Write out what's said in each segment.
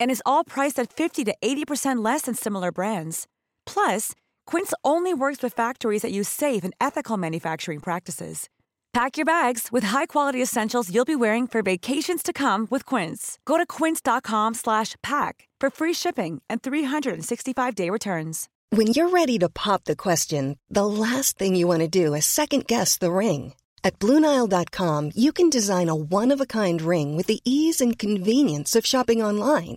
And is all priced at 50 to 80% less than similar brands. Plus, Quince only works with factories that use safe and ethical manufacturing practices. Pack your bags with high-quality essentials you'll be wearing for vacations to come with Quince. Go to quince.com slash pack for free shipping and 365-day returns. When you're ready to pop the question, the last thing you want to do is second guess the ring. At Bluenile.com, you can design a one of a kind ring with the ease and convenience of shopping online.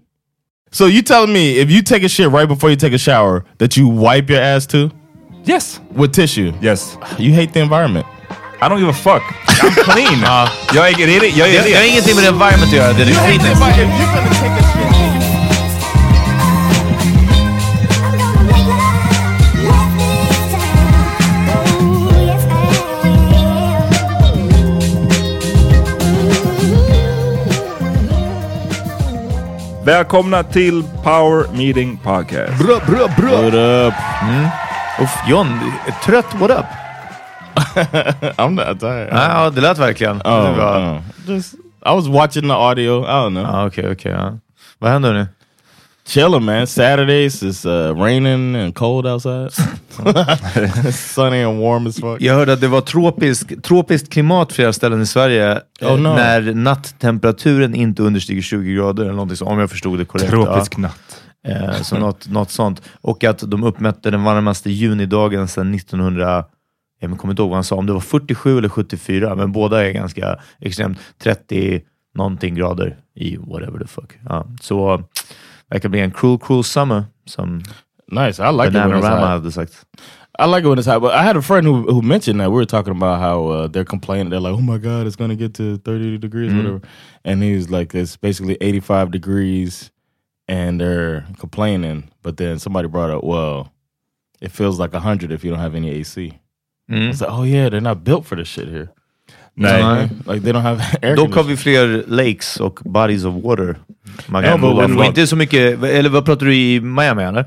So you telling me if you take a shit right before you take a shower that you wipe your ass too? Yes. With tissue? Yes. You hate the environment. I don't give a fuck. I'm clean. Uh, yo, ain't get it. Yo, ain't get it. Yo, ain't get it. the environment. get it. Yo, ain't get it. Yo, ain't get Välkomna till Power Meeting Podcast. Bra, bra, bra. What up? Uff, John, trött. What up? I'm not tired. Ja, det lät verkligen. Det Oh, var- oh. Just, I was watching the audio. I don't know. Ja, Okej, okej. ja. Vad händer nu? Chilling, man. Saturdays is uh, raining and cold outside. Sunny and warm as fuck. Jag hörde att det var tropisk, tropiskt klimat flera ställen i Sverige eh, Oh, no. när natttemperaturen inte understiger 20 grader, eller någonting så, om jag förstod det korrekt. Tropisk ja. natt. Eh, så något, något sånt. Och att de uppmätte den varmaste junidagen sedan 1900, jag kommer inte ihåg vad han sa, om det var 47 eller 74, men båda är ganska extremt 30 någonting grader i whatever the fuck. Ja, så det kan bli en cruel, cruel summer, Some Nice. I like it when it's hot. hade sagt. I like it when it's hot. But I had a friend who who mentioned that we were talking about how uh, they're complaining. They're like, "Oh my god, it's gonna get to thirty degrees, whatever." And he's like, "It's basically eighty-five degrees, and they're complaining." But then somebody brought up, "Well, it feels like hundred if you don't have any AC." It's like, "Oh yeah, they're not built for this shit here." Nej. Nej. Like they don't have air Dock har vi fler lakes och bodies of water. Man kan vad- och inte så mycket, eller vad pratar du i Miami eller?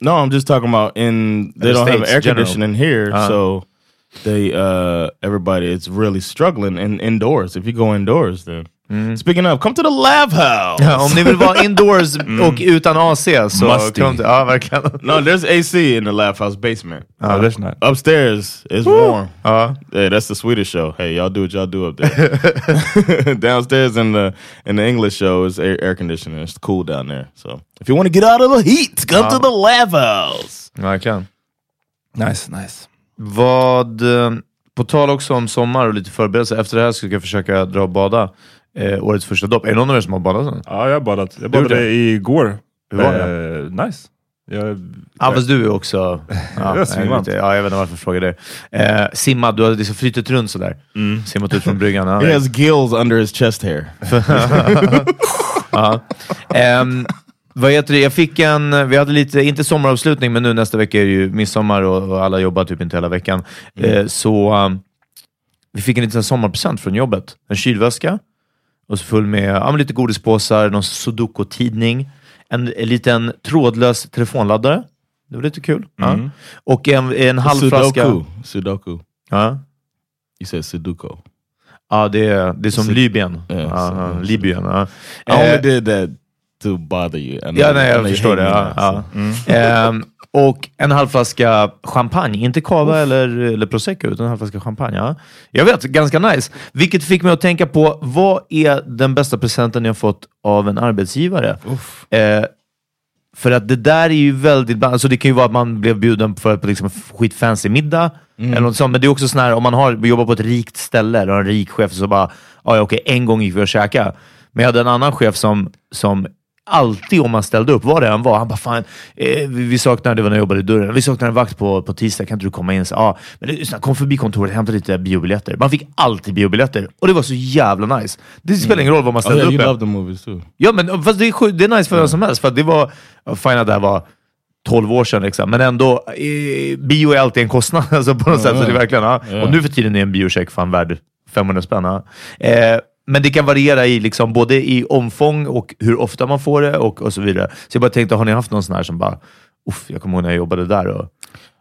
No, I'm just talking about in they The don't have States air general. conditioning here, Uh-huh. so they uh everybody is really struggling in indoors. If you go indoors, then Speaking of, come to the Lav House! Ja, om ni vill vara indoors och utan AC så Musty. kom till, ja verkligen. No, there's AC in the Laugh House basement. Ja, that's nice. Upstairs it's warm. Ja. Hey, that's the Swedish show. Hey, y'all do what y'all do up there. Downstairs in the in the English show is air, air conditioning. It's cool down there. So if you want to get out of the heat, come to the Laugh House. Verkligen. Nice, nice. Vad, eh, på tal också om sommar och lite förberedelse, efter det här ska jag försöka dra och bada eh, årets första dopp. Är det någon av er som har badat sen? Ja, jag har badat. Jag badade det? igår. Hur var Eh, nice. Jag, Ja, fast du är också... Ja, Jag är jag, vet, ja, jag vet inte varför jag frågar dig. Eh, simmat, du har liksom flyttat runt sådär. Simmat ut från bryggan. Ja. He has gills under his chest hair. Ja. Ehm, vad heter det? Jag fick en, vi hade lite, inte sommaravslutning, men nu nästa vecka är det ju midsommar och, och alla jobbar typ inte hela veckan. Eh, så um, vi fick en liten sommarpresent från jobbet. En kylväska, och så full med ja, lite godispåsar, någon sudoku-tidning, en, en liten trådlös telefonladdare. Det var lite kul. Ja. Och en, en halv flaska... Sudoku. Sudoku. Ja. You said Sudoku. Ja, det är, det är som Sud- Libyen. Ja, Ja, ja, Libyen. Ja. I only did that to bother you. Ja, nej, jag förstår det. Ja, now, ja. so. Och en halv flaska champagne, inte cava eller, eller prosecco, utan en halv flaska champagne. Ja. Jag vet, ganska nice. Vilket fick mig att tänka på, vad är den bästa presenten jag fått av en arbetsgivare? Eh, för att det där är ju väldigt, alltså det kan ju vara att man blev bjuden på på liksom skitfancy middag, eller något sånt. men det är också sån här, om man har, jobbar på ett rikt ställe, eller har en rik chef, så bara, ja okej, en gång gick vi och käka. Men jag hade en annan chef som, som alltid om man ställde upp, vad det än var, han bara fan, eh, vi, saknar, det var när jag jobbade i dörren, vi saknar en vakt på, på tisdag, kan inte du komma in? Så, ja, men så, kom förbi kontoret, hämta lite biobiljetter. Man fick alltid biobiljetter och det var så jävla nice. Det spelar ingen roll vad man Oh, ställde yeah, upp you movies too. Ja, men fast det är, det är nice för vem som helst. För det var, fine att det här var 12 år sedan, liksom. men ändå, eh, bio är alltid en kostnad alltså, på något sätt. Så det är verkligen, ja. Och nu för tiden är en biocheck fan värd 500 spänn. Eh, men det kan variera i liksom, både i omfång och hur ofta man får det och, och så vidare. Så jag bara tänkte, har ni haft någon sån här som bara, uff, jag kommer ihåg när jag jobbade där. Och,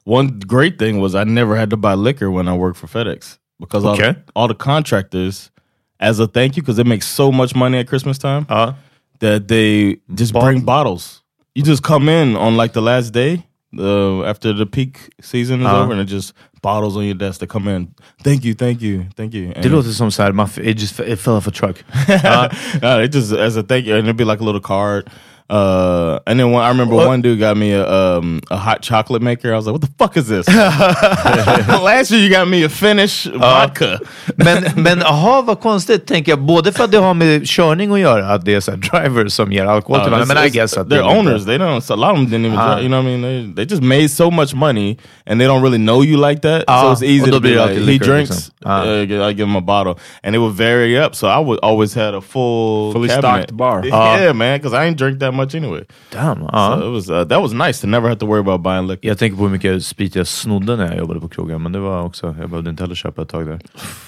One great thing was I never had to buy liquor when I worked for FedEx because Okay. all, all the contractors, as a thank you, because they make so much money at Christmas time, ja. that they just Bot- bring bottles. You just come in on like the last day, uh, after the peak season is Uh-huh. over, and it just bottles on your desk. They come in, thank you, thank you, thank you. Det låter som så här, man, f- it just it fell off a truck. no, it just as a thank you, and it'd be like a little card. Uh, and then one, I remember What? one dude got me a um, a hot chocolate maker. I was like, "What the fuck is this?" Last year you got me a Finnish vodka. Men, men aha, vad konstigt, tänker jag. Både för att det har med körning att göra, att det är så drivers som ger alkohol till Uh, varandra. Men I guess att they're det är owners. They don't. A lot of them didn't even. Ah. drive, you know what I mean? They, they just made so much money, and they don't really know you like that. Ah, so it's easy to be blir like, he drinks. liksom. Ah. Uh, I give him a bottle, and it would vary up. So I would always had a full, Fully cabinet. stocked bar. Yeah, man, because I ain't drink that much anyway. Damn, So ja. it was uh, that was nice to never have to worry about buying liquor. Jag tänker på hur mycket sprit jag snodde när jag jobbade på krogen, men det var också, jag behövde inte heller köpa ett tag där.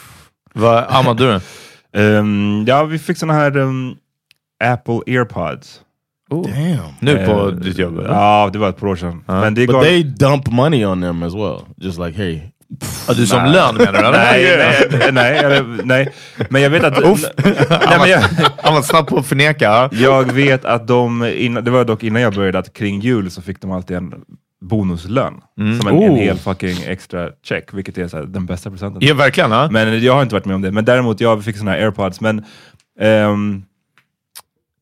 Vad, Ahmad, du? Ehm, ja, vi fick såna här ehm, Apple airpods. Damn. Nu på Eh, ditt jobb? Ja, det var ett par år sedan. Men det But gav... they dump money on them as well. Just like, hey, Ja, du som lön menar du? eller? Nej, nej, nej, eller, nej. Men jag vet att... nej, men jag, Han var snabb på att förneka. ja. jag vet att de, innan, det var dock innan jag började, att kring jul så fick de alltid en bonuslön. Som en, en Oh. hel fucking extra check, vilket är så här, den bästa presenten. Ja, verkligen. Ja. Men jag har inte varit med om det. Men däremot, jag fick såna här airpods. Men ehm,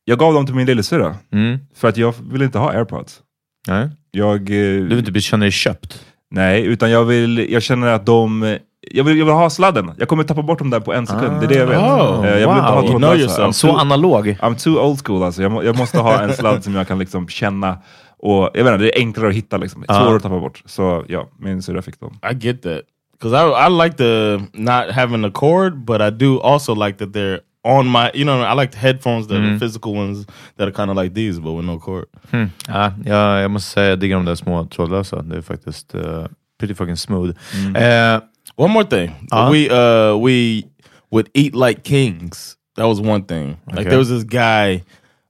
jag gav dem till min lillasyrra. Mm. För att jag ville inte ha airpods. Nej. Jag, eh, Du vill inte bli- känna dig köpt? Nej, utan jag, vill, jag känner att de... Jag vill, jag vill ha sladden. Jag kommer tappa bort dem där på en sekund. det är det jag vet. Oh, jag vill inte wow. ha You trådlösa. I'm Så too- analog? I'm too old school alltså. Jag, jag måste ha en sladd som jag kan liksom känna. Och jag vet inte, det är enklare att hitta liksom. Svårare att tappa bort. Så ja, min syrra fick dem. I get that because I I like the not having a cord, but I do also like that they're on my. You know, I like the headphones that are physical ones that are kind of like these, but with no cord. Ja, jag, jag måste säga jag diggar de där små trådlösa. Det är faktiskt uh, pretty fucking smooth. Eh, One more thing, Uh-huh. we uh we would eat like kings. That was one thing. Like there was this guy,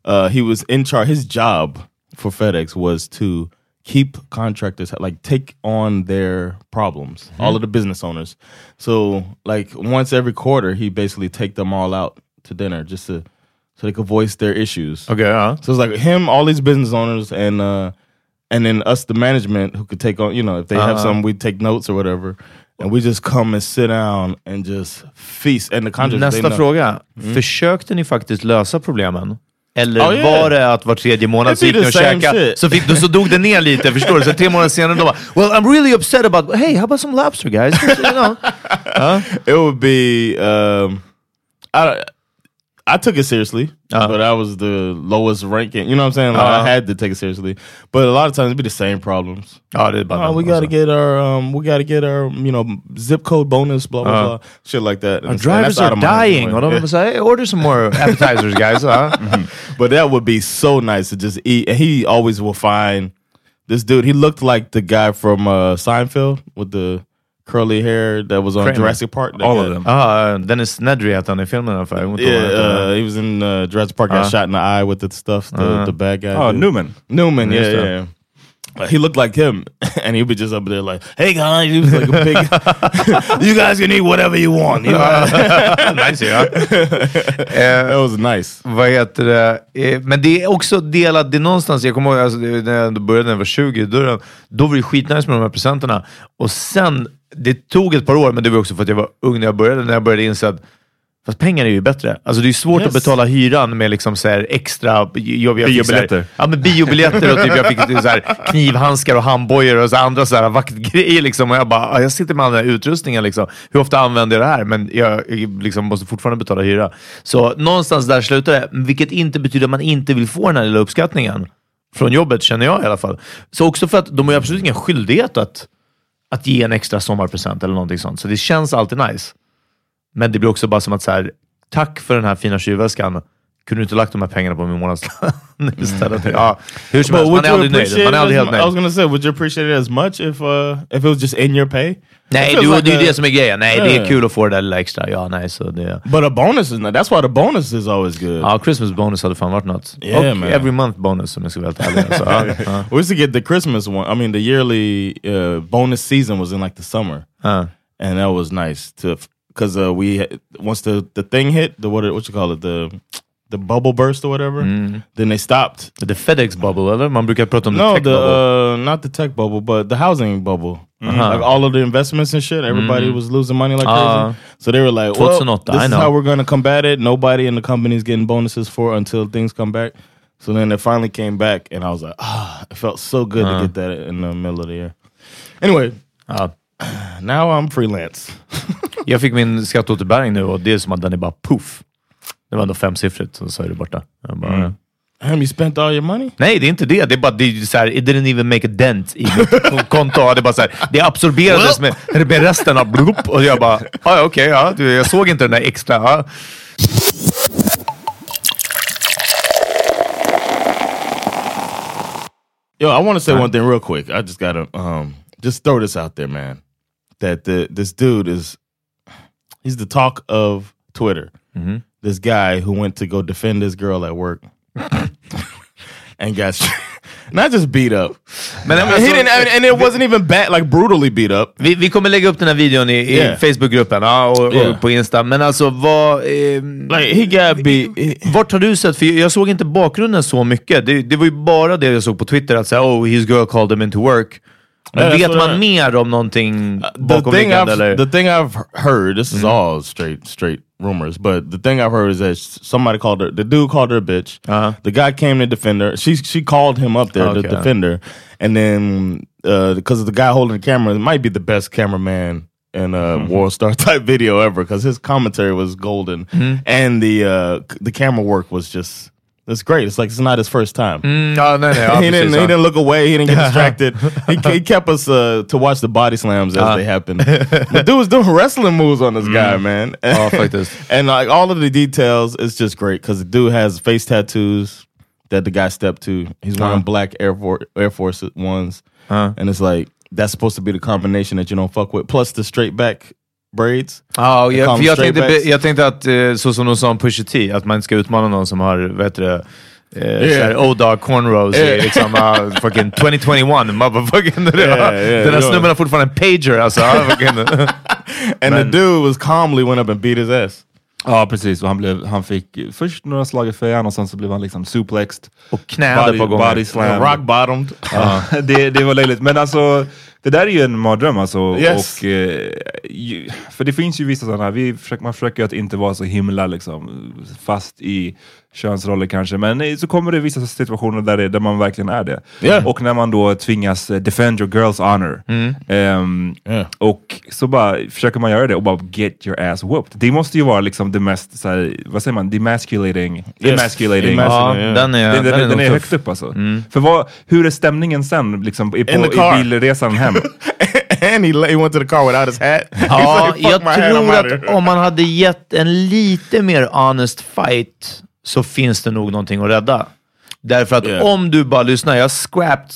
uh, he was in charge. His job for FedEx was to keep contractors like take on their problems. All of the business owners. So like once every quarter, he basically take them all out to dinner just to so they could voice their issues. Okej, ja. So it's like him, all these business owners, and uh, and then us, the management, who could take on. You know, if they have Uh-huh. some, we take notes or whatever, and we just come and sit down and just feast. And the contractors, they Nästa fråga. Försökte ni faktiskt lösa problemen? Eller Oh, yeah. var det att var tredje månad så gick ni och käkade, så, fick, du- så dog det ner lite, förstår du? Så tre månader senare då bara, Well I'm really upset about, hey how about some lobster guys? you know? It would be. Um, I I took it seriously, Uh-huh. but I was the lowest ranking. You know what I'm saying? Like, Uh-huh. I had to take it seriously, but a lot of times it'd be the same problems. Är Oh, we gotta get our um, we gotta get our you know zip code bonus, blah blah Uh-huh. blah, shit like that. Our And- and drivers are of my hands dying! de bara såhär, hey, order some more appetizers guys. Ja. But that would be so nice to just eat. And he always will find this dude. He looked like the guy from uh, Seinfeld with the curly hair that was on Kramer. Jurassic Park. That All guy- of them. Ja, Dennis Nedry hette han i filmen i alla fall. Yeah, uh, he was in uh, Jurassic Park. Got Uh-huh. shot in the eye with the stuff. The, Uh-huh. the bad guy. Oh, did. Newman. Newman. Yeah, yeah. yeah. Uh, he looked like him, and he'd be just up there like, "Hey guys," he was like a big. you guys can eat whatever you want. You know? nice ja. Eh, that was nice. vad heter det? Eh, men det är också delat, det är någonstans, jag kommer ihåg alltså, när jag började när jag var 20 i dörren, då var det skitnice med de här presenterna. Och sen, det tog ett par år, men det var också för att jag var ung när jag började, när jag började inse att Fast pengar är ju bättre. Alltså det är svårt Yes. att betala hyran med liksom så här extra... Biobiljetter. Ja, men biobiljetter och typ, jag fick så här knivhandskar och handbojor och så andra så här vaktgrejer. Liksom. Och jag bara, jag sitter med all den här utrustningen. Liksom. Hur ofta använder jag det här? Men jag, jag liksom måste fortfarande betala hyra. Så någonstans där slutar det. Vilket inte betyder att man inte vill få den här lilla uppskattningen. Från jobbet, känner jag i alla fall. Så också för att de har ju absolut ingen skyldighet att, att ge en extra sommarpresent eller någonting sånt. Så det känns alltid nice. Men det blir också bara som att så här, tack för den här fina tjuvväskan. Kunde du inte lagt de här pengarna på min månadslön istället? Ja, hur som helst, man är aldrig nöjd. Man är aldrig helt I was gonna say, would you appreciate it as much if uh, if it was just in your pay? Nej, du, like det är ju det som är grejen. Nej, det är Yeah. kul att få det där lilla extra. Ja, nej, så det... But a bonus is not. That's why the bonus is always good. Ja, Christmas bonus hade fan varit något. Yeah, och man. every month bonus om jag ska vara helt ärlig. Så, ja, ja, We used to get the Christmas one. I mean, the yearly uh, bonus season was in like the summer, ja. and that was nice to because uh, we once the the thing hit the what what you call it the the bubble burst or whatever, Mm. then they stopped. The FedEx bubble, eller? Man brukar prata om the No, tech the bubble. uh, not the tech bubble, but the housing bubble. Uh-huh. Like all of the investments and shit, everybody was losing money like Uh, crazy. So they were like, "Well, 2008, this I is know. how we're going to combat it. Nobody in the company is getting bonuses for until things come back." So then it finally came back, and I was like, "Ah, it felt so good Uh-huh. to get that in the middle of the year." Anyway, now I'm freelance. Jag fick min skatteåterbäring nu och det är som att den är bara puff. Det var ändå femsiffrigt så är det borta. Jag bara, Mm. Damn, you spent all your money? Nej, det är inte det. Det är bara, det är så här, it didn't even make a dent i mitt konto. Det är bara så här, det absorberades med, med resten av blup. Och jag bara, ah, ja okej, ja, du, jag såg inte den där extra. Ja. Yo, I want to say one thing real quick. I just gotta um just throw this out there, man. That the this dude is he's the talk of Twitter. This guy who went to go defend this girl at work and got not just beat up. Men, I mean, he didn't, and, and it wasn't even bad, like brutally beat up. vi, vi kommer lägga upp den här videon i, i Yeah. Facebookgruppen ja, och, och Yeah. på Insta. Men alltså, vad... ehm, Like he got beat. Vart har du sett? För jag såg inte bakgrunden så mycket. Det, det var ju bara det jag såg på Twitter, att säga oh, his girl called him into work. Men vet man mer om någonting the thing bakomliggande? I've Eller? the thing I've heard. This is all straight straight rumors, but the thing I've heard is that somebody called her. The dude called her a bitch. Uh-huh. The guy came to defend her. She she called him up there Okay. to defend her, and then because of the guy holding the camera, it might be the best cameraman in a World Star type video ever because his commentary was golden, and the uh, the camera work was just. It's great. It's like it's not his first time. Mm, ja, nej, nej, ja, he didn't. ja. He didn't look away. He didn't get distracted. he, he kept us uh, to watch the body slams as Uh. they happened. the dude was doing wrestling moves on this guy, man. Ja, faktiskt. and like all of the details, it's just great because the dude has face tattoos that the guy stepped to. He's wearing Uh. black Air Force Air Force ones, Uh. and it's like that's supposed to be the combination that you don't fuck with. Plus the straight back braids. They jag, jag, tänkte, jag tänkte att, eh, så som de sa om Pusha T, att man inte ska utmana någon som har, vad heter det, eh, såhär O-Dog cornrows Yeah. liksom, uh, fucking 2021, motherfucking. yeah, Den här yeah. snubben har fortfarande en pager alltså. fucking. And Man. the dude was calmly went up and beat his ass. Ja, precis. Och han, blev, han fick först några slag i fejan och sen så blev han liksom suplexed. Och knäade Body- på gånger. body slam. Rock bottomed. Ja, det, det var löjligt. Men alltså, det där är ju en mardröm alltså. Yes. Och, eh, ju, för det finns ju vissa sådana, vi försöker, man försöker ju att inte vara så himla liksom, fast i könsroller kanske, men eh, så kommer det vissa situationer där, det, där man verkligen är det. Yeah. Och när man då tvingas eh, defend your girl's honor. Ehm, Yeah. Och så bara försöker man göra det och bara get your ass whooped. Det måste ju vara liksom det mest, så här, vad säger man, demasculating. emasculating. Emasculating. Ja, Ja. den är, Den, den, den, nog är högt upp alltså. För vad, hur är stämningen sen liksom, i, på, i bilresan hem? and he, he went to the car without his hat. Ja, like, "Fuck jag tror att here." om man hade gett en lite mer honest fight så finns det nog någonting att rädda. Därför att Yeah. om du bara lyssnar, jag scrapped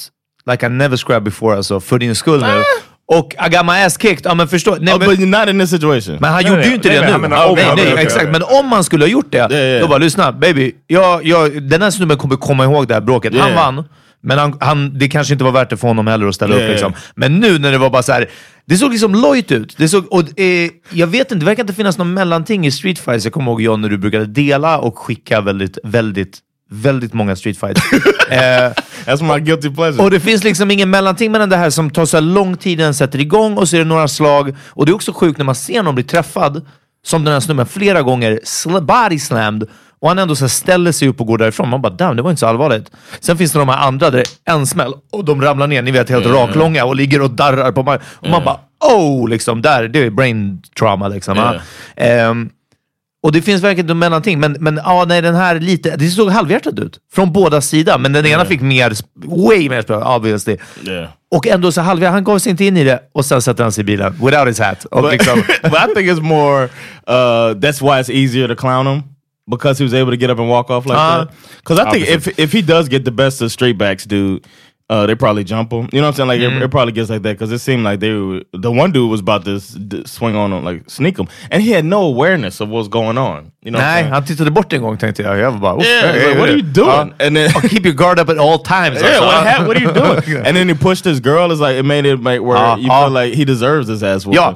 like I never scrapped before alltså, för din skull nu. Och I got my ass kicked. Ja, men förstå, nej, Oh, men, but not in this situation. men han Nej, gjorde nej, ju inte nej, det nu. menar, nej, okej, nej, okej, okej, exakt. okej. Men om man skulle ha gjort det, Ja, ja. då bara lyssna baby. Jag, jag, den här snubben kommer komma ihåg det här bråket. Han vann. Men han, han, det kanske inte var värt det för honom heller att ställa Ja, upp. Liksom. Men nu när det var bara så här, det såg liksom lojt ut. Det såg, och, eh, jag vet inte, det verkar inte finnas någon mellanting i street fights. Jag kommer ihåg John när du brukade dela och skicka väldigt, väldigt, väldigt många street fights. eh, That's my guilty pleasure. och det finns liksom ingen mellanting mellan det här som tar så lång tid den sätter igång och så är det några slag. Och det är också sjukt när man ser någon bli träffad, som den här snubben flera gånger, body slammed, och han ändå så ställer sig upp och går därifrån. Man bara damn, det var inte så allvarligt. Sen finns det de här andra där det är en smäll och de ramlar ner, ni vet helt raklånga och ligger och darrar på marken. Och man bara oh, liksom där, det är brain trauma liksom. Ja. Ehm, och det finns verkligen ett mellanting, men, men ja, nej, den här lite, det såg halvhjärtat ut. Från båda sidor, men den ena fick mer, way mer spel, obviously. Yeah. Och ändå så halvhjärtat, han gav sig inte in i det och sen sätter han sig i bilen, without his hat. Och But, liksom, but I think it's more. Uh, that's why it's easier to clown him because he was able to get up and walk off like Uh, that. Because I think if if he does get the best of straight backs, dude. Uh, they probably jump him. You know what I'm saying? Like it, it probably gets like that because it seemed like they were, the one dude was about to s- d- swing on him, like sneak him, and he had no awareness of what's going on. You know? nej, han tittade bort en gång tänkte jag. Jag var bara, Yeah, hey, like, what are you doing? Ja. And then Och keep your guard up at all times. Yeah, what, what are you doing? and then he pushed his girl. It's like it made it make where Uh, you uh. feel like he deserves his ass whooping. Ja.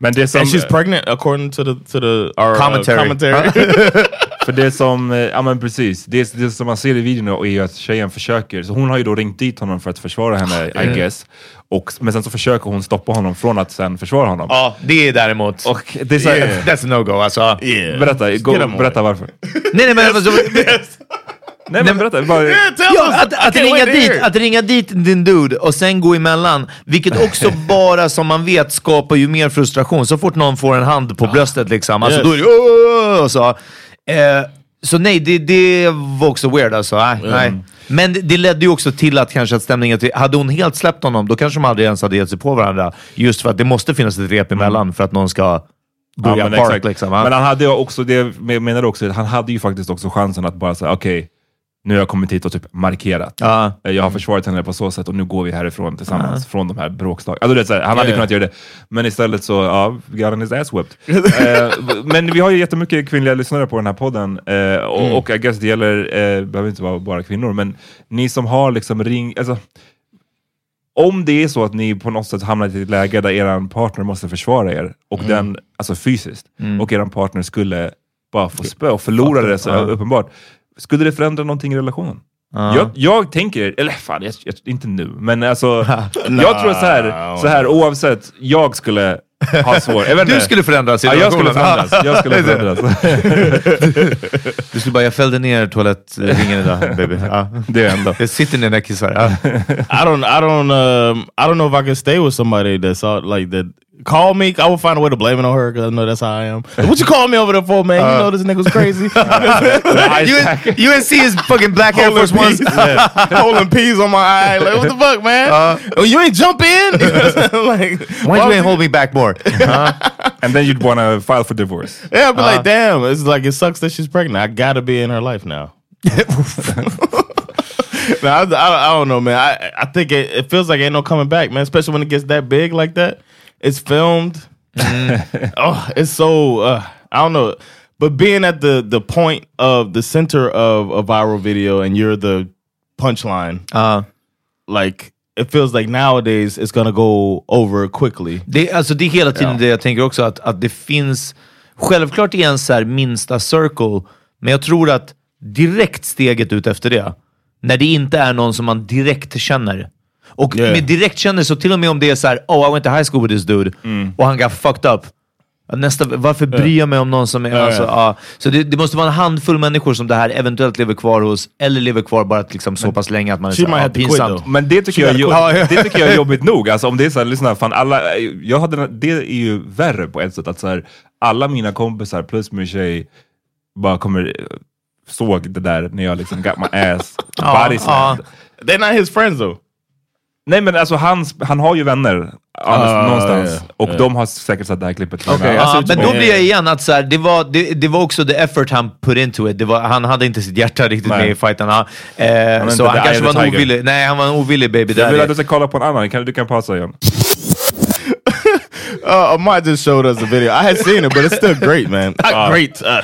Men det som, And she's pregnant according to the to the our uh, Commentary. commentary. för det som, eh, ja men precis, det, det som man ser i videon är ju att tjejen försöker, så hon har ju då ringt dit honom för att försvara henne, I guess. Och, men sen så försöker hon stoppa honom från att sen försvara honom. Ja, det är däremot... Och det är så Yeah. That's a no-go alltså. yeah. Berätta, on berätta varför. Nej, nej, men... Alltså, Nej men berätta, bara, Ja, att, att, ringa dit, it. att ringa dit din dude och sen gå emellan, vilket också bara som man vet skapar ju mer frustration. Så fort någon får en hand på bröstet liksom, alltså, Yes. då är det och så. Eh, så nej, det, det var också weird alltså. Nej, nej. Men det, det ledde ju också till att kanske att stämningen, till, hade hon helt släppt honom, då kanske de aldrig ens hade gett sig på varandra. Just för att det måste finnas ett rep emellan för att någon ska börja Ja, men bark exakt. liksom. Men han hade ju också, det menade också, han hade ju faktiskt också chansen att bara säga okej, nu har jag kommit hit och typ markerat. Eh, Jag har försvarat henne på så sätt och nu går vi härifrån tillsammans från de här bråkslagen. Alltså, det är så här, han hade Ja. kunnat göra det, men istället så, ja, got on his ass whipped. eh, men vi har ju jättemycket kvinnliga lyssnare på den här podden eh, och, Mm. och I guess det gäller, eh, behöver inte vara bara kvinnor, men ni som har liksom ring, alltså, om det är så att ni på något sätt hamnar i ett läge där er partner måste försvara er, och Mm. den, alltså fysiskt, och er partner skulle bara få spö och förlora det så uppenbart, skulle det förändra någonting i relationen? Jag, jag tänker, eller fan, jag, jag, inte nu, men alltså, jag tror så här, så här oavsett, jag skulle ha svårt. Jag Du skulle förändras i Ja, jag skulle förändras. Jag skulle förändras. Du skulle bara, jag fällde ner toalettringen idag baby. Ja. Det är ändå. Jag sitter ner när jag kissar. I don't I don't um I don't know if I can stay with somebody that's all, like that call me I will find a way to blame it on her because I know that's how I am. What you call me over there for man? you uh, know this nigga's was crazy. you, you ain't see his fucking black Air Force Ones? Holding peas on my eye. Like what the fuck, man? oh, you ain't jump in? like Why you ain't hold me back more? Uh-huh. And then you'd wanna file for divorce. Yeah, I'd be like, uh-huh. damn, it's like it sucks that she's pregnant. I gotta be in her life now. no, I, I, I don't know, man. I I think it, it feels like ain't no coming back, man. Especially when it gets that big like that. It's filmed. oh, it's so uh, I don't know. But being at the the point of the center of a viral video and you're the punchline, Ja. like it feels like nowadays it's gonna go over quickly. Det, alltså, det är hela tiden Ja. det jag tänker också, att, att det finns självklart i en så här minsta circle, men jag tror att direkt steget ut efter det, när det inte är någon som man direkt känner. Och Yeah. med direkt känner, så till och med om det är så här, oh I went to high school with this dude, och han got fucked up. Nästa, varför bryr jag mig om någon som är... Ja, alltså, ja. ja. Så det, det måste vara en handfull människor som det här eventuellt lever kvar hos, eller lever kvar bara liksom så pass länge att man är så, ja, quit pinsamt. Men det tycker, jag, det tycker jag är jobbigt nog. Alltså, om det är så här, lyssna, fan alla, jag hade, det är ju värre på ett sätt. Att så här, alla mina kompisar plus min tjej bara kommer, såg det där när jag liksom got my ass Ja, body slammed. They're not his friends though. Nej men alltså han, han har ju vänner Ah, någonstans. ja, och ja. de har säkert sett det här klippet. Ser Ja, what men då mean. blir jag igen att så här, det, var, det, det var också the effort han put into it. Det var, han hade inte sitt hjärta riktigt Nej. med i fighterna. Eh, är så han kanske var en ovillig, nej, han var en ovillig baby Jag vill att du ska kolla på en annan, kan, du kan pausa igen. Uh, Ahmad just showed us the video. I had seen it, but it's still great, man. Not great. Uh,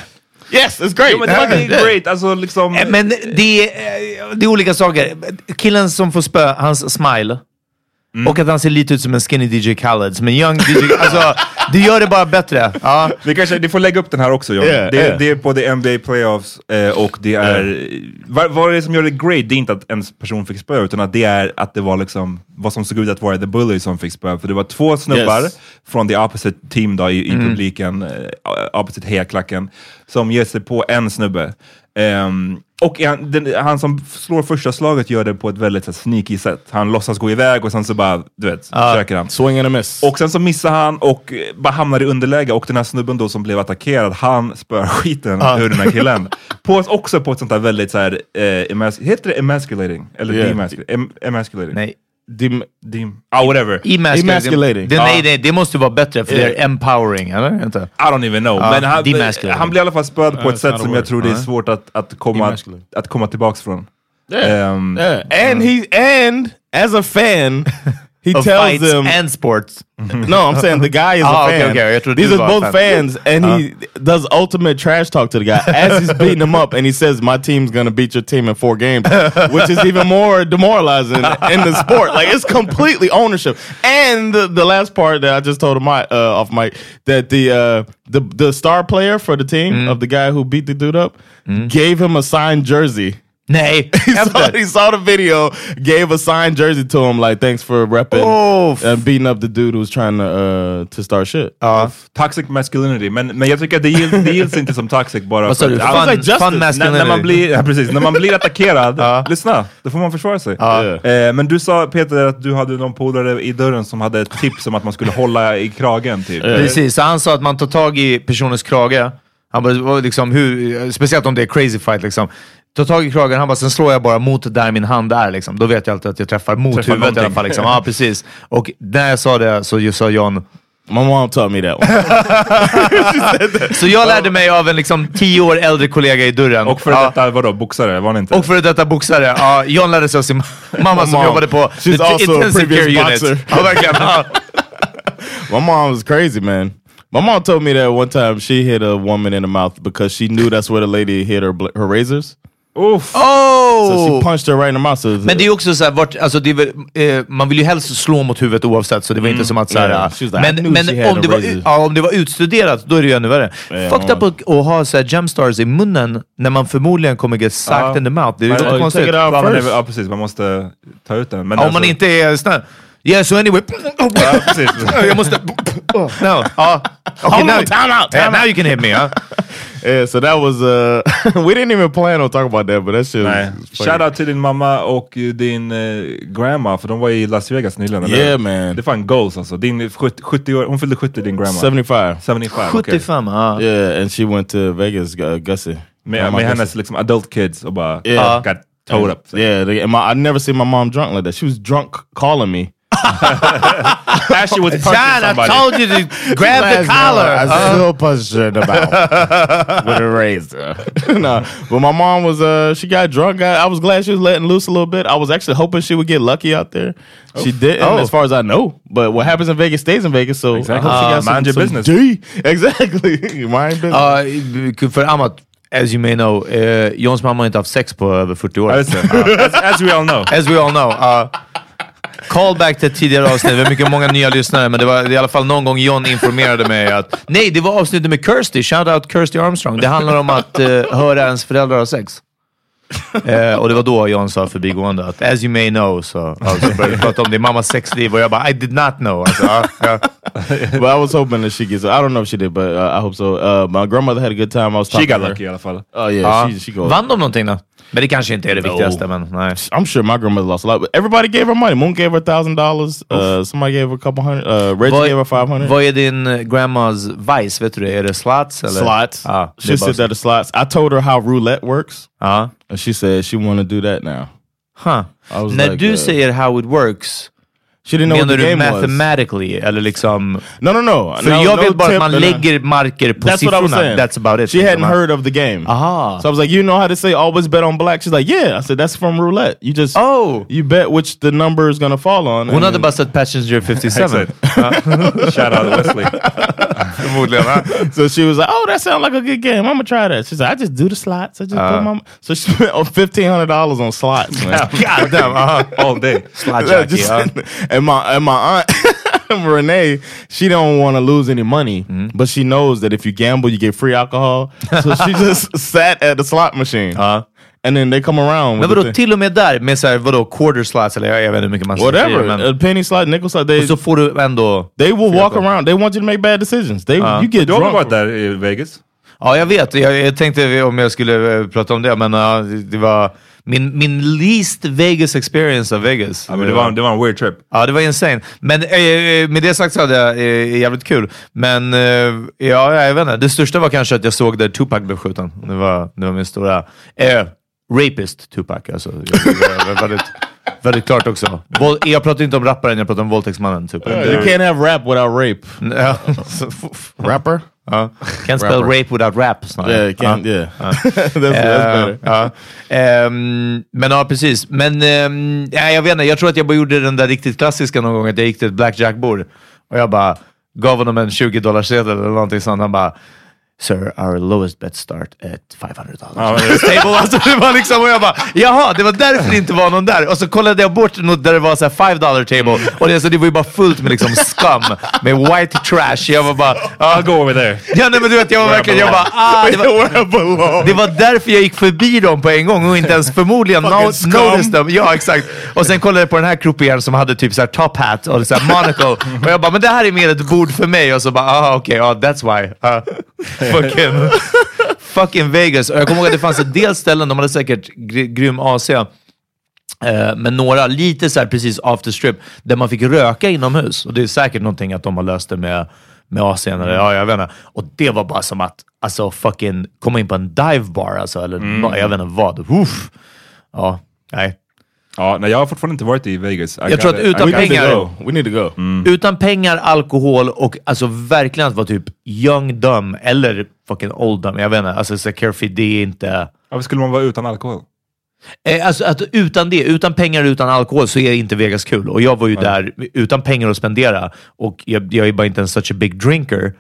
yes, it's great. Jo men det var great, alltså liksom... Eh, Men det är, eh, det är olika saker. Killen som får spö, hans smile. Mm. Och att han ser lite ut som en skinny DJ Khaled. Som en young DJ. Alltså, det gör det bara bättre. Ja. Vi kanske, ni får lägga upp den här också John. Yeah, det, yeah. det är på the NBA playoffs eh, och det är... Vad, vad är det som gör det great? Det är inte att en person fick spö, utan att det är att det var liksom vad som såg ut att vara the bully som fick spö. För det var två snubbar Yes. från the opposite team då, i, i publiken, eh, opposite hejaklacken, som ger sig på en snubbe. Ehm, och han, den, han som slår första slaget gör det på ett väldigt här, sneaky sätt. Han låtsas gå iväg och sen så bara, du vet, försöker han. Swing and a miss. Och sen så missar han och bara hamnar i underläge och den här snubben då som blev attackerad, han spöar skiten ur den här killen. på, också på ett sånt där väldigt så här, eh, emas- heter det emasculating? Eller Yeah. demasculating? Em emasculating? Nej. Dem- Dem ah, whatever. Emasculating. Emasculating. Det, nej, nej, det måste vara bättre för det är empowering, eller? Inte? I don't even know. Men han, demasculating. han blir i alla fall spöad på Uh, ett sätt som jag tror det är svårt att, att, komma, att komma tillbaks från. Yeah. Ehm, yeah. And he and as a fan, he Of tells fights them and sports. No, I'm saying the guy is a okay, fan. okay. These are both fan. fans, and he does ultimate trash talk to the guy as he's beating him up, and he says, "My team's gonna beat your team in four games," which is even more demoralizing in the sport. Like it's completely ownership. And the, the last part that I just told him my uh, off mic that the uh, the the star player for the team of the guy who beat the dude up gave him a signed jersey. Nej, He saw, he saw the video, gave a signed jersey to him, like thanks for repping Oh, and beating up the dude who was trying to uh, to start shit. Toxic masculinity, men, men jag tycker att det gills, det gills inte som toxic bara Vad sa för du? att- Fun, masculinity. när, man blir, ja, precis, när man blir attackerad, lyssna, då får man försvara sig. Eh, men du sa Peter att du hade någon polare i dörren som hade ett tips om att man skulle hålla i kragen typ. Precis, så han sa att man tar tag i personens krage. Han bara, liksom, hur, speciellt om det är crazy fight liksom. Ta tag i kragen, han bara, sen slår jag bara mot där min hand är. Liksom. Då vet jag alltid att jag träffar mot Träffar huvudet i alla någonting. fall. Liksom. Ja, precis. Och när jag sa det så just sa John, My mom taught me that one. så jag lärde mig av en liksom, tio år äldre kollega i dörren. Och för ja. detta, vadå, boxare? Var ni inte? Och före detta boxare. Ja, John lärde sig av sin mamma som Mom. jobbade på She's the also intensive care unit. Ja, verkligen. Ja. my mom was crazy, man. My mom told me that one time she hit a woman in the mouth because she knew that's where the lady hit her her razors. So Oh! she punched her right in the mouth. So Men det är också såhär, vart, alltså det är väl, eh, man vill ju helst slå mot huvudet oavsett, så det var inte som att såhär... Yeah, ah, like, men men om, det var, u- ja, om det var utstuderat, då är det ju ännu värre. Yeah, Fucked up att, ha såhär gemstars i munnen när man förmodligen kommer get sucked Ja. in the mouth. Det är ju you konstigt. Ja, precis, man måste ta ut den. Men Ja, om alltså- man inte är snäll. Yeah, so anyway... Jag måste... No. Ja. Okay, Hold now, time out, time yeah, now you can hit me. Huh? Yeah, so that was uh we didn't even plan on talking about that, but that shit Nej. Shout out till din mamma och din eh, grandma, för de var i Las Vegas nyligen. eller? Yeah, man. Det är fan goals alltså. Din 70, 70 år, hon fyllde 70 din grandma. 75. 75, okej. 75, ja. Yeah, and she went to Vegas, uh, Gussie. Med, med hennes liksom adult kids och bara Yeah. got towed up. Yeah, they, my, I never seen my mom drunk like that. She was drunk calling me. As she was punching John, I told you to grab the collar. I still punched her in the mouth with a razor. no, but my mom was uh she got drunk. I, I was glad she was letting loose a little bit. I was actually hoping she would get lucky out there. She didn't, Oh. as far as I know. But what happens in Vegas stays in Vegas. So Exactly. I hope she got some, mind your business. D. Exactly, mind business. Ja, för Amat, as you may know, eh, Johns mamma har inte haft sex på över 40 år. Ja, just det. Ja, as, as we all know. As we all know. Uh, Callback till ett tidigare avsnitt. Vi har mycket många nya lyssnare, men det var i alla fall någon gång John informerade mig att nej, det var avsnittet med Kirsty. Shout out Kirsty Armstrong. Det handlar om att uh, höra ens föräldrar ha sex. Eh, och det var då John sa förbigående att as you may know, så alltså, började vi prata om din mammas sexliv och jag bara I did not know. Alltså, ja, ja. but I was hoping that she gets. I don't know if she did, but uh, I hope so. Uh, my grandmother had a good time. I was She got to her. lucky i alla fall. Oh yeah, Ja. she she goes. Vann de någonting då? Men det kanske inte är det No. viktigaste, men nej. I'm sure my grandmother lost a lot, but everybody gave her money. Moon gave her thousand dollars. Uh, somebody gave her a couple hundred. Uh, Reggie Vad, gave her five hundred. vad är din eh, grandmas vice? Vet du det? Är det slots? Eller? Slots. Ja, det she är bara said that the slots. I told her how roulette works, Ja. and she said she want to do that now. Huh. I was När like, du uh, säger how it works, She didn't know what menar the du game was. mathematically? Eller liksom... No, no, no. För no, jag no vill bara tip, att man no, no. lägger marker på That's what I was saying. That's about it. She hadn't heard of the game. Aha. So I was like, you know how to say always bet on black? She's like, yeah. I said, that's from roulette. You just Oh! you bet which the number is gonna fall on. Hon and hade then- bara sett Passenger 57. Shout out to Wesley. Förmodligen. va? So she was like, "Oh, that sounds like a good game. I'm gonna try that." She's like, "I just do the slots. I just Uh. put my." So she spent fifteen hundred dollars on slots, man. God damn. aha. All day. Slide Yeah, jockey, just- ja. and my and my aunt Renee, she don't want to lose any money, Mm-hmm. but she knows that if you gamble, you get free alcohol. So she just sat at the slot machine, Ja. And then they come around. Men vadå, till och med där med så här, vadå, quarter slots eller jag, vet inte hur mycket man Whatever, säger, men, a penny slot, nickel slot, they och så får du ändå... they will walk around. They want you to make bad decisions. They Uh. you get Du har varit där i Vegas? Ja, jag vet. Jag, jag tänkte om jag skulle eh, prata om det, men ja, det, det var min, min least Vegas experience av Vegas. Ja, men det, var, det var en weird trip. Ja, det var insane. Men eh, med det sagt så hade jag eh, jävligt kul. Men eh, ja, jag vet inte. Det största var kanske att jag såg där Tupac blev skjuten. Det var, det var min stora... Eh, rapist Tupac. Alltså, jag, jag, jag, väldigt, väldigt klart också. Våld, jag pratar inte om rapparen, jag pratar om våldtäktsmannen. Tupac. You can't have rap without rape. Rapper? ja. Can't spell Rapper. rape without rap. snarare. Yeah, you can't. Ja. Yeah, that's, that's Eh, better. ja. Ehm, men ja, precis. Men ehm, ja, jag vet inte, jag tror att jag bara gjorde den där riktigt klassiska någon gång, att jag gick till ett blackjack-bord och jag bara gav honom en 20 dollar sedel eller någonting sånt. Han bara Sir, our lowest bet start at 500 dollars. Ja, alltså, det var liksom, och jag bara, jaha, det var därför det inte var någon där. Och så kollade jag bort något där det var så här 5 dollar table och det, så det var ju bara fullt med liksom scum, med white trash. Jag var bara, ja, I'll go over there. Ja, nej, men du vet, jag var verkligen, jag bara, ah, det var, det var därför jag gick förbi dem på en gång och inte ens förmodligen no, noticed dem. Ja, exakt. Och sen kollade jag på den här croupieren som hade typ så här top hat och så här monocle. Och jag bara, men det här är mer ett bord för mig. Och så bara, ah, okej, ja, that's why. Ah, fucking, fucking Vegas. Och jag kommer ihåg att det fanns en del ställen, de hade säkert gr- grym AC. Eh, men några, lite så här precis after strip, där man fick röka inomhus. Och det är säkert någonting att de har löst det med, med AC. Eller, ja, jag vet inte. Och det var bara som att alltså, fucking komma in på en dive bar, alltså, eller vad- jag vet inte vad. Uff. Ja, nej. Ja, nej, jag har fortfarande inte varit i Vegas. I Jag tror att utan We need to pengar- go. We need to go. Utan pengar, alkohol och alltså verkligen att vara typ young dumb eller fucking old dumb. Jag vet inte, alltså så carefree, det är inte... Varför skulle man vara utan alkohol? Eh, alltså att utan det, utan pengar utan alkohol så är inte Vegas kul. Och jag var ju där utan pengar att spendera och jag, jag är bara inte en such a big drinker.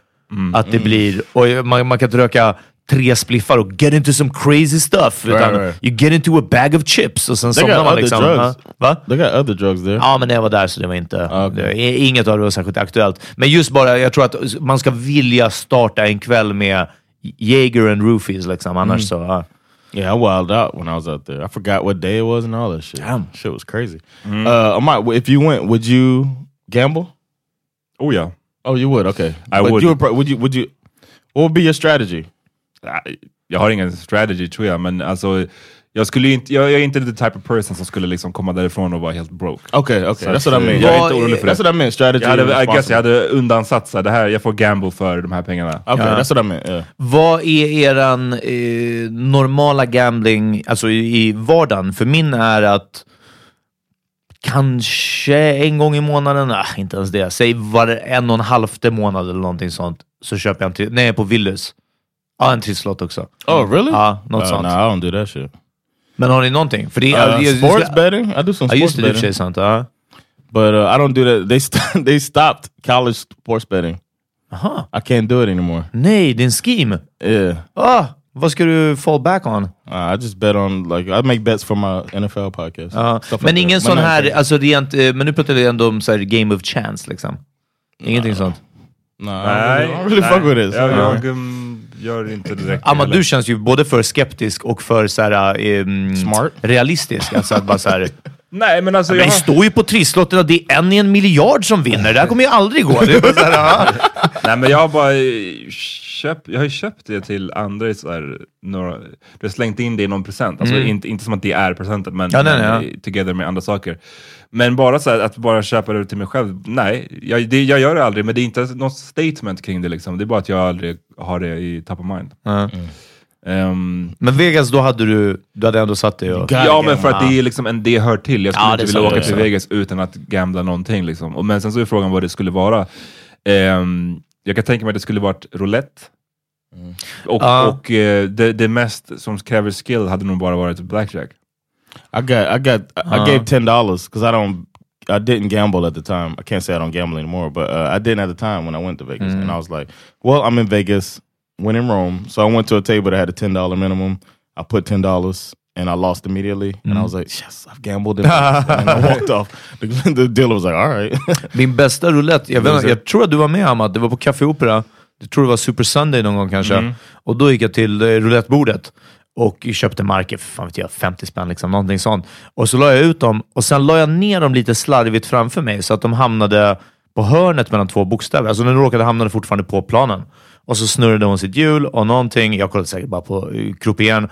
Att det blir, och man, man kan inte röka tre spliffar och get into some crazy stuff. Utan right. you get into a bag of chips och sen They somnar got man other liksom. drugs. Va? They got other drugs there. Ja, men när jag var där så det var inte... Ah, okej. det, inget av det var särskilt aktuellt. Men just bara, jag tror att man ska vilja starta en kväll med Jaeger and roofies liksom. Annars så... ja. Yeah, I wilded out when I was out there. I forgot what day it was and all that shit. Damn. Shit was crazy. Uh, I might, if you went, would you gamble? Oh ja. Oh, you would. Okay, I But would. You would, would you? Would you? What would be your strategy? Nej, Jag har ingen strategy tror jag, men alltså jag, skulle inte, jag, jag är inte the type of person som skulle liksom komma därifrån och vara helt broke. Okay, okay, Så that's what I mean. Jag är inte orolig för That's det. what I meant. Strategy. Jag hade, I guess jag hade undansatt så det här, jag får gamble för de här pengarna. Okay, Yeah. that's what I meant. Yeah. Vad är eran eh, normala gambling, alltså i, i vardagen? För min är att kanske en gång i månaden, ah, inte ens det, säg var en och en halvte månad eller någonting sånt, så köper jag en till, nej på Willys. Ja, en trisslott också. Oh, really? Ja, något Uh, sånt. no, I don't do that shit. Men har ni någonting? För det, Uh, jag- sports betting? I do some sports i och för betting, sig sant. Ja. but uh, I don't do that. They st they stopped college sports betting. Aha. I can't do it anymore. Nej, din scheme. Yeah. Ah, Vad ska du fall back on? Uh, I just bet on, like, I make bets for my NFL podcast. Stuff Men like ingen that. sån här, nej, alltså rent, eh, men nu pratar vi ändå om så här game of chance liksom. Ingenting sånt. No, I don't really, I don't really fuck with it. Jag, jag um, gör inte direkt Amma, du känns ju både för skeptisk och för så här, ehm, Smart. realistisk. Alltså att bara så här, Nej, men alltså... men jag det står ju på trisslotten att det är en i en miljard som vinner. Det här kommer ju aldrig gå. Det är bara så här, ja. Nej men jag har bara eh, köpt, jag har köpt det till andra så här, några, du har slängt in det i någon present. Alltså inte, inte som att det är presenten, men, Ja, nej, nej, eh, together med andra saker. Men bara så här, att bara köpa det till mig själv, nej. Jag, det, jag gör det aldrig, men det är inte något statement kring det liksom. Det är bara att jag aldrig har det i top of mind. Ja. Ehm, Men Vegas, då hade du, du hade ändå satt det och... ja, men för att det är liksom en, det hör till. Jag skulle Ja, inte vilja åka till. Vegas utan att gambla någonting. Liksom. Och, men sen så är frågan vad det skulle vara. Ehm, jag kan tänka mig att det skulle varit roulette. Och, Ja. och eh, det, det mest som kräver skill hade nog bara varit blackjack. I got, I got, I Uh-huh. gave ten dollars because I don't, I didn't gamble at the time. I can't say I don't gamble anymore, but uh, I didn't at the time when I went to Vegas, and I was like, well, I'm in Vegas, when in Rome, so I went to a table that had a ten dollar minimum. I put ten dollars. And I lost immediately, and I was like, "Yes, I've gambled." And I walked off. The, the dealer was like, "All right." Min bästa roulette, jag, vet, jag tror att du var med Amat, det var på Café Opera. Jag tror det var Super Sunday någon gång kanske. Och då gick jag till eh, roulettebordet och köpte marker för fan vet jag, 50 spänn, liksom, någonting sånt. Och så la jag ut dem och sen la jag ner dem lite slarvigt framför mig så att de hamnade på hörnet mellan två bokstäver. Alltså den råkade hamna fortfarande på planen. Och så snurrade hon sitt hjul och någonting, jag kollade säkert bara på uh, croupieren,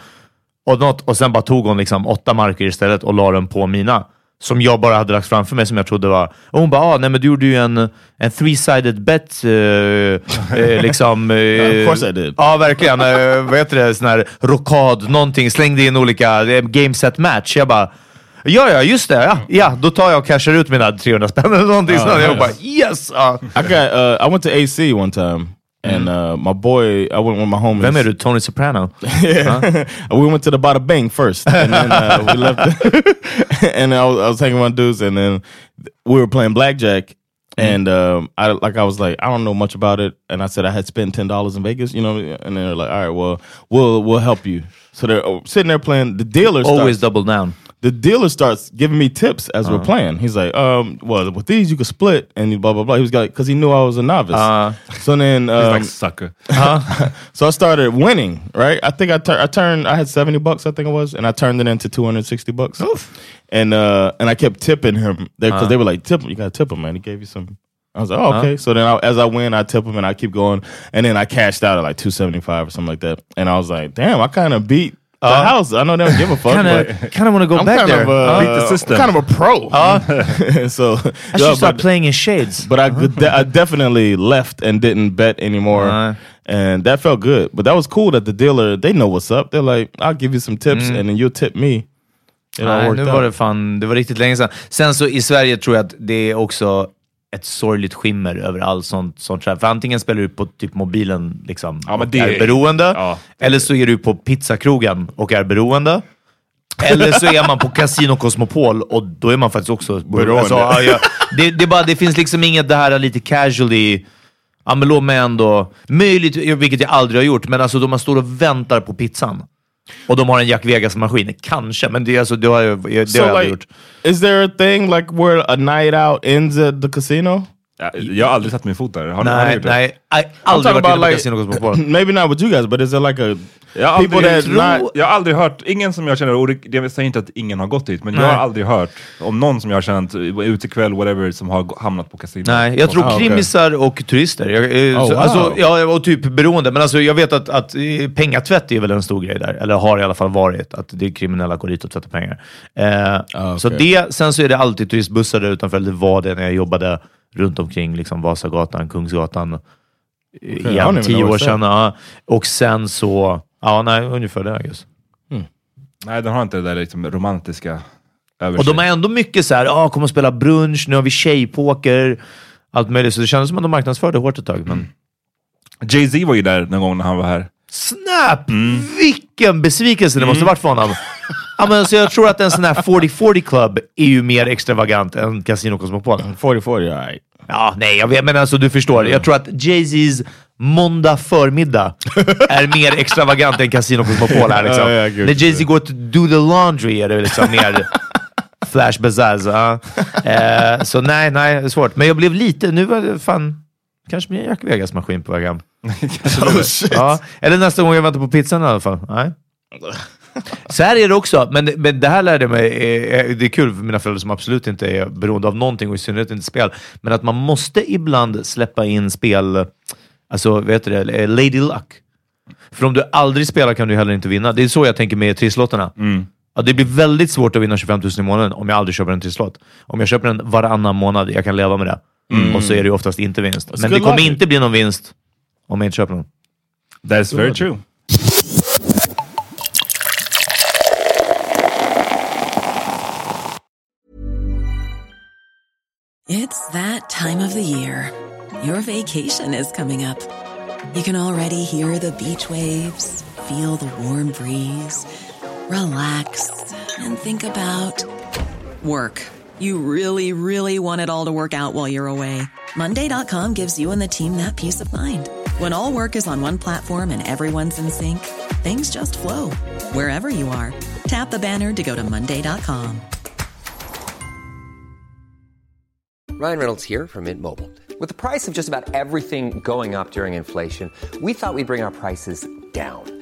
och, något, och sen bara tog hon liksom åtta marker istället och la dem på mina. Som jag bara hade lagt framför mig, som jag trodde var... Och hon bara, ah, nej men du gjorde ju en, en three-sided bet. eh, eh, liksom, eh, Of course I did. Ja, verkligen. Uh, vad heter det? Sån här rokad, någonting. Slängde in olika eh, game set match. Jag bara, ja, ja, just det. Ja, ja då tar jag och cashar ut mina 300 spänn eller någonting sånt. Jag bara, yes! Ja. I got, uh, I went to AC one time, and uh, my boy, I went with my homies. Vem är du? Tony Soprano? Yeah. we went to the Bada Bang first, and then uh, we left. and I was, I was hanging with my dudes, and then we were playing blackjack. And um, I like I was like I don't know much about it, and I said I had spent ten dollars in Vegas, you know, and they're like, all right, well, we'll we'll help you. So they're oh, sitting there playing. The dealer Always starts, double down. The dealer starts giving me tips as we're playing. He's like, um, well, with these you can split, and blah blah blah. He was like, because he knew I was a novice. Uh. so then, He's um, like sucker. Huh? so I started winning, right? I think I, tur- I turned. I had seventy bucks, I think it was, and I turned it into two hundred sixty bucks. Oof. And uh, and I kept tipping him because they were like, "Tip him, you got to tip him, man." He gave you some. I was like, "Oh, okay." So then, I, as I win, I tip him, and I keep going. And then I cashed out at like two seventy five or something like that. And I was like, "Damn, I kind of beat the house. I know they don't give a fuck, Kind but of kind of want to go I'm back kind there. of uh, Beat the system. I'm kind of a pro." so I should start playing in shades. but I, de- I definitely left and didn't bet anymore. Uh. and that felt good. But that was cool that the dealer, they know what's up. They're like, I'll give you some tips and then you'll tip me. It all Nej, worked nu out. var det fan, det var riktigt länge sedan. Sen så i Sverige tror jag att det är också ett sorgligt skimmer över allt sånt. sånt. För antingen spelar du på typ mobilen liksom, Ja, och det- är beroende, ja, det- eller så är du på pizzakrogen och är beroende. Eller så är man på Casino Cosmopol och då är man faktiskt också beroende. Alltså, ja, ja, det, det, bara, det finns liksom inget det här lite casually, ja men låt mig ändå, möjligt, vilket jag aldrig har gjort, men alltså då man står och väntar på pizzan. Och de har en Jack Vegas-maskin. Kanske, men det, är alltså, det har jag, det har jag So aldrig like, gjort. is there a thing like where a night out ends at the casino? Ja, Jag har aldrig satt min fot där. Har, har ni Nej, gjort det? nej. I, aldrig varit inne på like, Casino Cosmopol. maybe not with you guys, but is there like a Jag har, people aldrig, that not jag har aldrig hört, ingen som jag känner, och det- jag säger inte att ingen har gått dit, men jag Nej. har aldrig hört om någon som jag har känt utekväll, whatever, som har hamnat på kasino. Nej, jag tror Ah, krimisar och turister. Jag, eh, Oh, så, wow. alltså, ja, och typ beroende. Men alltså, jag vet att, att eh, pengatvätt är väl en stor grej där. Eller har i alla fall varit. Att det är kriminella går dit och tvättar pengar. Eh, Ah, Så det, sen så är det alltid turistbussar där utanför. Eller det var det när jag jobbade runt omkring liksom Vasagatan, Kungsgatan. Okay, I don't igen, tio år sedan. Ja. Och sen så... Ja, nej, ungefär det. I guess. Nej, den har inte det där liksom romantiska över Och de är ändå mycket så här, ah, kom och spela brunch, nu har vi tjejpoker, allt möjligt. Så det kändes som att de marknadsförde hårt ett tag. Men... Jay-Z var ju där någon gång när han var här. Snap! Vilken besvikelse det måste varit för honom. ja, men, så jag tror att en sån här 40-40 club är ju mer extravagant än Casino Cosmopol. 40-40? All right. Ja, nej, jag vet, men alltså du förstår. Jag tror att Jay-Z's måndag förmiddag är mer extravagant än Casino Cosmopol är. Liksom. Ja, ja, gud. När Jay-Z går till Do the Laundry är det liksom mer Flash Bazaaz. ja. Eh, så nej, nej, det är svårt. Men jag blev lite, nu var det fan, kanske blir en Jack Vegas-maskin på väg hem. Oh, shit. Ja, eller nästa gång jag väntar på pizzan i alla fall. Nej. Så här är det också, men, men det här lärde jag mig, eh, det är kul för mina föräldrar som absolut inte är beroende av någonting och i synnerhet inte spel, men att man måste ibland släppa in spel, alltså vet du det, eh, Lady Luck. För om du aldrig spelar kan du heller inte vinna. Det är så jag tänker med trisslotterna. Ja, det blir väldigt svårt att vinna 25 000 i månaden om jag aldrig köper en trisslott. Om jag köper den varannan månad, jag kan leva med det. Och så är det ju oftast inte vinst. Men det kommer inte bli någon vinst om jag inte köper den. That's very true. It's that time of the year. Your vacation is coming up. You can already hear the beach waves, feel the warm breeze, relax, and think about work. You really, really want it all to work out while you're away. Monday.com gives you and the team that peace of mind. When all work is on one platform and everyone's in sync, things just flow wherever you are. Tap the banner to go to Monday.com. Ryan Reynolds here from Mint Mobile. With the price of just about everything going up during inflation, we thought we'd bring our prices down.